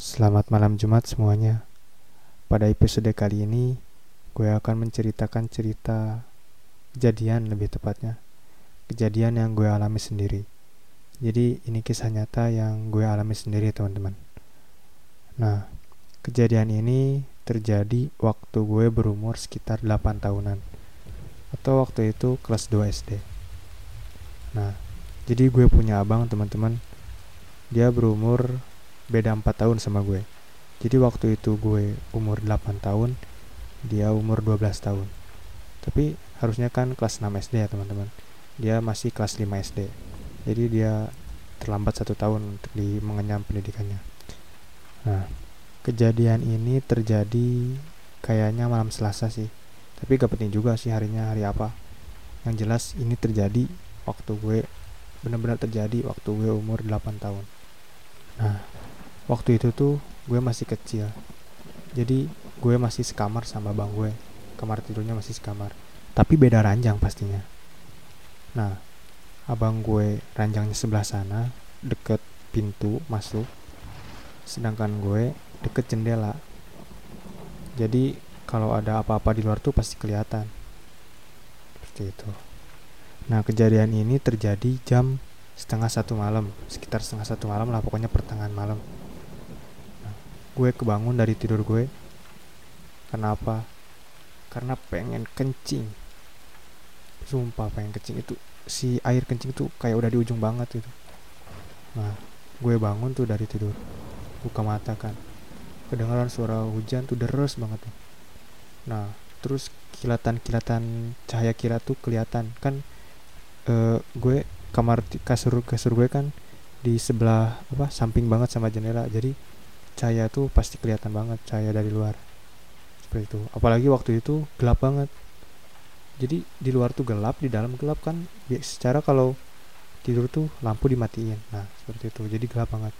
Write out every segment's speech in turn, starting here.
Selamat malam Jumat semuanya. Pada episode kali ini, gue akan menceritakan cerita kejadian lebih tepatnya. Kejadian yang gue alami sendiri. Jadi ini kisah nyata yang gue alami sendiri teman-teman. Nah, kejadian ini terjadi waktu gue berumur sekitar 8 tahunan. Atau waktu itu kelas 2 SD. Nah, jadi gue punya abang teman-teman. Dia berumur beda 4 tahun sama gue. Jadi waktu itu gue umur 8 tahun, dia umur 12 tahun. Tapi harusnya kan kelas 6 SD ya teman-teman. Dia masih kelas 5 SD. Jadi dia terlambat satu tahun untuk di mengenyam pendidikannya. Nah, kejadian ini terjadi kayaknya malam Selasa sih. Tapi gak penting juga sih harinya hari apa. Yang jelas ini terjadi waktu gue benar-benar terjadi waktu gue umur 8 tahun. Nah, waktu itu tuh gue masih kecil. Jadi gue masih sekamar sama bang gue. Kamar tidurnya masih sekamar. Tapi beda ranjang pastinya. Nah, abang gue ranjangnya sebelah sana, deket pintu masuk. Sedangkan gue deket jendela. Jadi kalau ada apa-apa di luar tuh pasti kelihatan. Seperti itu. Nah, kejadian ini terjadi jam setengah satu malam, sekitar setengah satu malam lah, pokoknya pertengahan malam. Gue kebangun dari tidur gue. Kenapa? Karena pengen kencing. Sumpah pengen kencing itu si air kencing tuh kayak udah di ujung banget gitu. Nah, gue bangun tuh dari tidur. Buka mata kan. Kedengaran suara hujan tuh deres banget tuh. Nah, terus kilatan-kilatan cahaya kilat tuh kelihatan kan uh, gue kamar kasur kasur gue kan di sebelah apa samping banget sama jendela jadi cahaya tuh pasti kelihatan banget cahaya dari luar. Seperti itu. Apalagi waktu itu gelap banget. Jadi di luar tuh gelap di dalam gelap kan secara kalau tidur tuh lampu dimatiin. Nah seperti itu. Jadi gelap banget.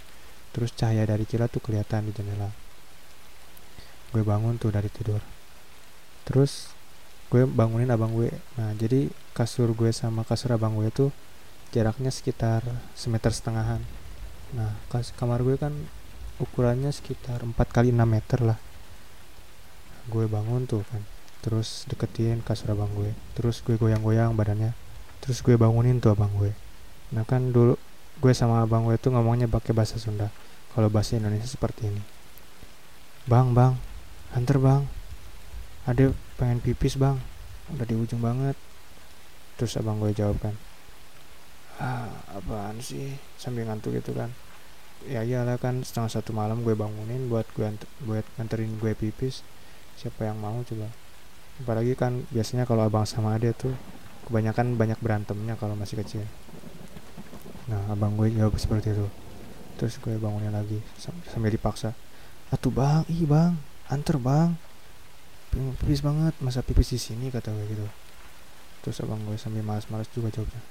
Terus cahaya dari kilat tuh kelihatan di jendela. Gue bangun tuh dari tidur. Terus gue bangunin abang gue. Nah jadi kasur gue sama kasur abang gue tuh jaraknya sekitar semeter setengahan. Nah kamar gue kan ukurannya sekitar 4 kali 6 meter lah. Gue bangun tuh kan terus deketin kasur abang gue terus gue goyang-goyang badannya terus gue bangunin tuh abang gue. Nah kan dulu gue sama abang gue tuh ngomongnya pakai bahasa Sunda kalau bahasa Indonesia seperti ini. Bang bang antar bang ada pengen pipis bang udah di ujung banget. Terus abang gue jawab kan ah apaan sih? Sambil ngantuk gitu kan ya iyalah kan setengah satu malam gue bangunin buat gue buat nganterin gue pipis. Siapa yang mau coba? Apalagi kan biasanya kalau abang sama ade tuh kebanyakan banyak berantemnya kalau masih kecil. Nah abang gue jawab seperti itu. Terus gue bangunin lagi sambil dipaksa atuh bang ih bang anter bang. Pipis banget masa pipis di sini? kata gue gitu. Terus abang gue sambil malas-malas juga jawabnya.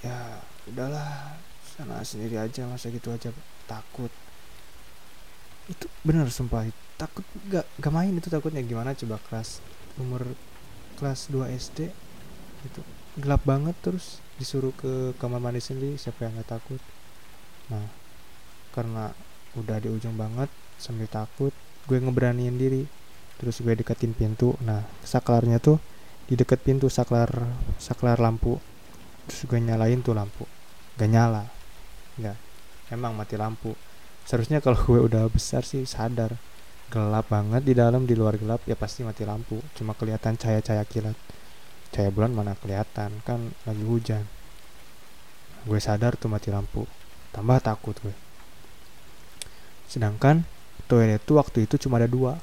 Ya udahlah sana sendiri aja masa gitu aja takut. Itu bener sumpah. Takut gak gak main itu takutnya. Gimana coba kelas umur kelas 2 SD itu gelap banget terus disuruh ke kamar mandi sendiri siapa yang gak takut? Nah karena udah di ujung banget sambil takut gue ngeberaniin diri. Terus gue deketin pintu. Nah saklarnya tuh di deket pintu saklar saklar lampu. Terus gue nyalain tuh lampu. Gak nyala ya emang mati lampu. Seharusnya kalau gue udah besar sih sadar. Gelap banget di dalam di luar gelap ya pasti mati lampu. Cuma kelihatan cahaya-cahaya kilat. Cahaya bulan mana kelihatan? Kan lagi hujan. Gue sadar tuh mati lampu. Tambah takut gue. Sedangkan toilet tuh waktu itu cuma ada dua.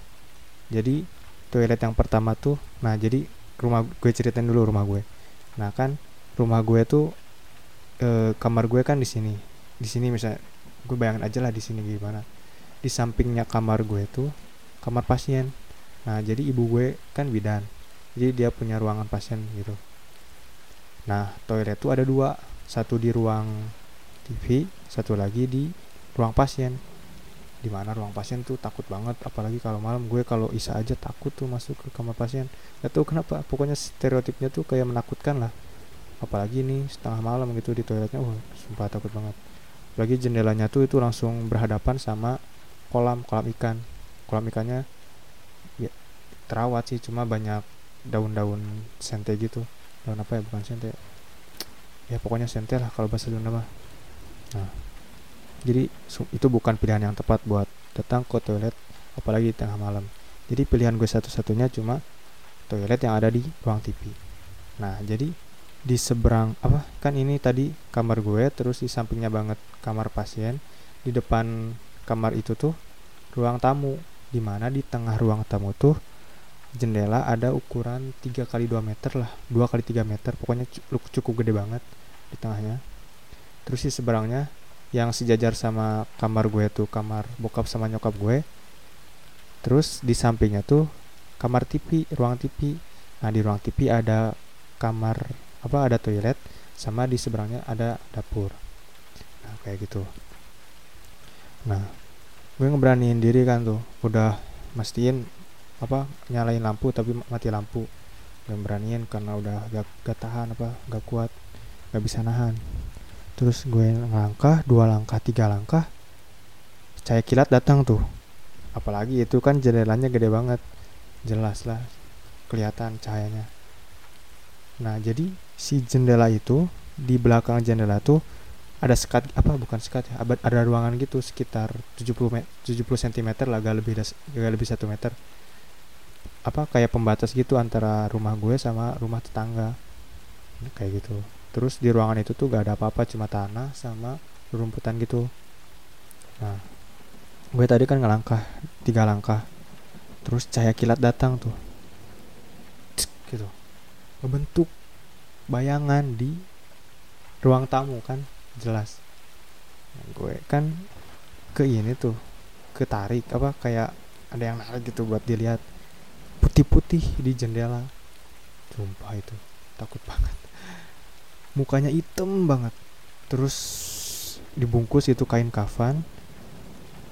Jadi toilet yang pertama tuh nah jadi rumah gue ceritain dulu rumah gue. Nah kan rumah gue tuh e, kamar gue kan di sini di sini misalnya gue bayangin aja lah di sini gimana. Di sampingnya kamar gue tuh kamar pasien. Nah jadi ibu gue kan bidan jadi dia punya ruangan pasien gitu. Nah toilet tuh ada dua satu di ruang TV satu lagi di ruang pasien. Di mana ruang pasien tuh takut banget apalagi kalau malam. Gue kalau isa aja takut tuh masuk ke kamar pasien. Gak tau kenapa pokoknya stereotipnya tuh kayak menakutkan lah. Apalagi nih setengah malam gitu di toiletnya wah sumpah takut banget apalagi jendelanya tuh itu langsung berhadapan sama kolam kolam ikan. Kolam ikannya ya terawat sih cuma banyak daun-daun sente gitu. Daun apa ya? Bukan sente. Ya pokoknya sente lah kalau bahasa Sunda mah. Nah jadi itu bukan pilihan yang tepat buat datang ke toilet apalagi di tengah malam. Jadi pilihan gue satu-satunya cuma toilet yang ada di ruang TV nah jadi di seberang apa kan ini tadi kamar gue terus di sampingnya banget kamar pasien. Di depan kamar itu tuh ruang tamu di mana di tengah ruang tamu tuh jendela ada ukuran 3 kali 2 meter lah 2 kali 3 meter pokoknya cukup gede banget di tengahnya. Terus di seberangnya yang sejajar sama kamar gue tuh kamar bokap sama nyokap gue terus di sampingnya tuh kamar TV ruang TV nah di ruang TV ada kamar apa ada toilet sama di seberangnya ada dapur. Nah kayak gitu. Nah gue ngeberaniin diri kan tuh. Udah mastiin apa nyalain lampu tapi mati lampu. Gue beraniin karena udah gak, gak tahan apa gak kuat gak bisa nahan. Terus gue langkah dua langkah tiga langkah cahaya kilat datang tuh. Apalagi itu kan jendelanya gede banget. Jelas lah kelihatan cahayanya. Nah jadi si jendela itu di belakang jendela tuh ada sekat apa bukan sekat ya ada ruangan gitu sekitar 70 me, 70 cm lah gak lebih gak lebih satu meter. Apa kayak pembatas gitu antara rumah gue sama rumah tetangga. Kayak gitu. Terus di ruangan itu tuh gak ada apa-apa cuma tanah sama rumputan gitu. Nah gue tadi kan ngelangkah tiga langkah. Terus cahaya kilat datang tuh. Gitu. Ngebentuk bayangan di ruang tamu kan jelas. Nah, gue kan ke ini tuh ketarik apa kayak ada yang narik gitu buat dilihat. Putih-putih di jendela. Sumpah itu takut banget. Mukanya hitam banget. Terus dibungkus itu kain kafan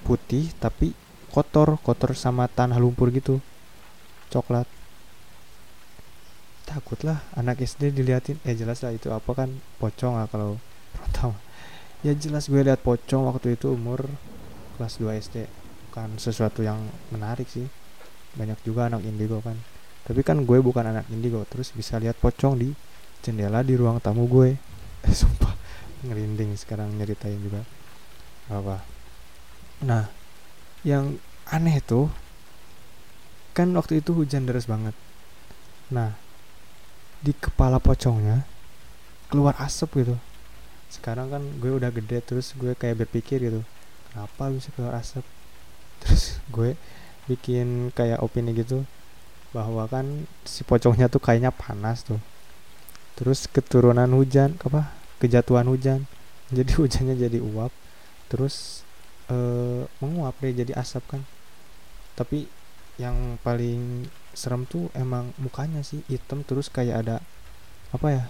putih tapi kotor kotor sama tanah lumpur gitu. Coklat takut lah anak SD diliatin eh jelas lah itu apa kan pocong lah kalau pertama. Ya jelas gue lihat pocong waktu itu umur kelas 2 SD bukan sesuatu yang menarik sih. Banyak juga anak indigo kan. Tapi kan gue bukan anak indigo terus bisa lihat pocong di jendela di ruang tamu gue. Eh, sumpah ngerinding sekarang nyeritain juga. Apa nah yang aneh tuh kan waktu itu hujan deras banget. Nah di kepala pocongnya keluar asap gitu. Sekarang kan gue udah gede terus gue kayak berpikir gitu kenapa bisa keluar asap? Terus gue bikin kayak opini gitu bahwa kan si pocongnya tuh kayaknya panas tuh. Terus keturunan hujan apa kejatuhan hujan. Jadi hujannya jadi uap terus ee, menguap deh jadi asap kan. Tapi yang paling serem tuh emang mukanya sih hitam terus kayak ada apa ya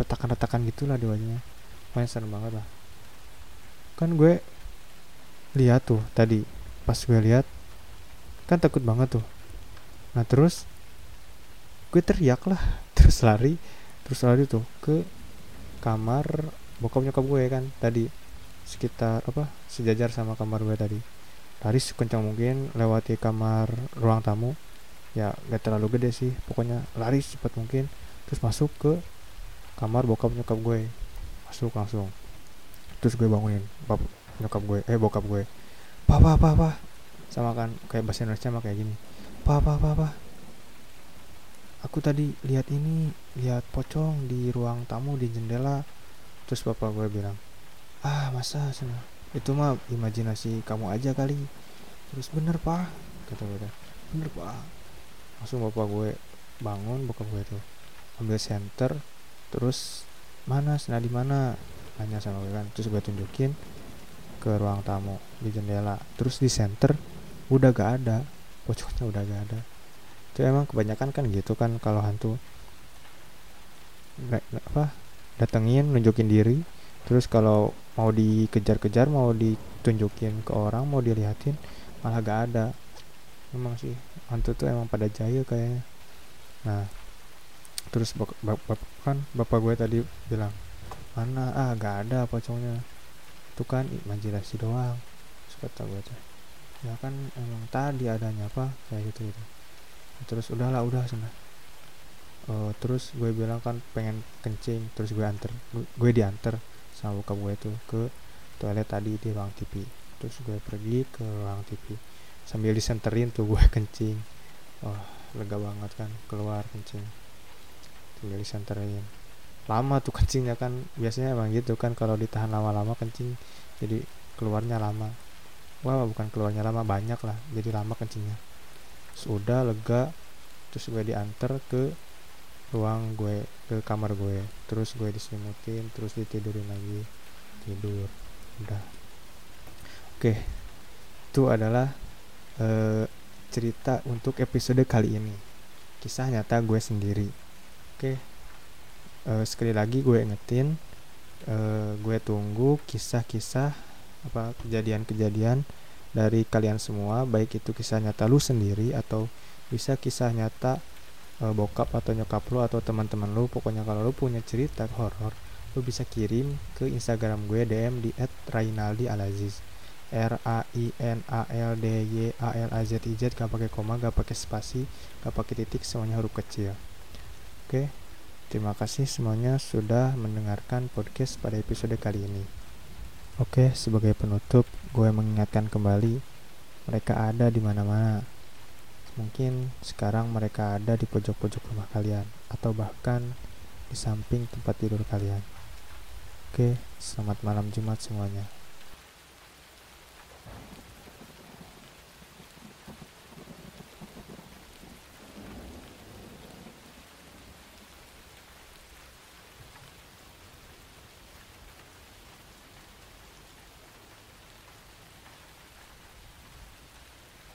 retakan-retakan gitulah di wajahnya. Pokoknya serem banget lah. Kan gue lihat tuh tadi pas gue lihat kan takut banget tuh. Nah terus gue teriak lah terus lari terus lari tuh ke kamar bokap nyokap gue kan tadi sekitar apa sejajar sama kamar gue tadi. Lari sekencang mungkin lewati kamar ruang tamu ya gak terlalu gede sih. Pokoknya lari cepat mungkin. Terus masuk ke kamar bokap nyokap gue. Masuk langsung. Terus gue bangunin bap nyokap gue. Eh bokap gue. Papa papa sama kan kayak bahasa Indonesia mah kayak gini. Papa papa aku tadi lihat ini lihat pocong di ruang tamu di jendela. Terus bapak gue bilang ah masa sana itu mah imajinasi kamu aja kali. Terus bener pak. Kata bener pak langsung bapak gue bangun bapak gue tuh. Ambil center terus mana? Sena di mana? Nanya sama gue kan. Terus gue tunjukin ke ruang tamu di jendela. Terus di center udah gak ada. Pocongnya udah gak ada. Itu emang kebanyakan kan gitu kan kalau hantu. Nggak apa datengin nunjukin diri. Terus kalau mau dikejar-kejar mau ditunjukin ke orang mau dilihatin malah gak ada emang sih hantu tuh emang pada jahil kayaknya. Nah terus bap bap kan bapak gue tadi bilang mana? Ah gak ada pocongnya. Itu kan imajinasi doang kata gue tuh. Ya kan emang tadi adanya apa? Kayak gitu gitu. Terus udahlah udah sana. Uh, terus gue bilang kan pengen kencing terus gue anter gue diantar sama buka gue tuh ke toilet tadi di ruang TV terus gue pergi ke ruang TV sambil disenterin tuh gue kencing. Wah lega banget kan keluar kencing. Sambil disenterin. Lama tuh kencingnya kan biasanya emang gitu kan kalau ditahan lama-lama kencing jadi keluarnya lama. Wah bukan keluarnya lama banyak lah jadi lama kencingnya. Sudah lega terus gue diantar ke ruang gue ke kamar gue. Terus gue diselimutin terus ditidurin lagi. Tidur udah. Oke itu adalah uh, cerita untuk episode kali ini. Kisah nyata gue sendiri. Oke. Uh, sekali lagi gue ingetin uh, gue tunggu kisah-kisah apa kejadian-kejadian dari kalian semua. Baik itu kisah nyata lu sendiri atau bisa kisah nyata uh, bokap atau nyokap lu atau teman-teman lu. Pokoknya kalau lu punya cerita horor lu bisa kirim ke Instagram gue DM di @rainaldi_alaziz R A I N A L D Y A L A Z I Z gak pakai koma gak pakai spasi gak pakai titik semuanya huruf kecil. Oke terima kasih semuanya sudah mendengarkan podcast pada episode kali ini. Oke sebagai penutup gue mengingatkan kembali mereka ada di mana-mana. Mungkin sekarang mereka ada di pojok-pojok rumah kalian atau bahkan di samping tempat tidur kalian. Oke selamat malam Jumat semuanya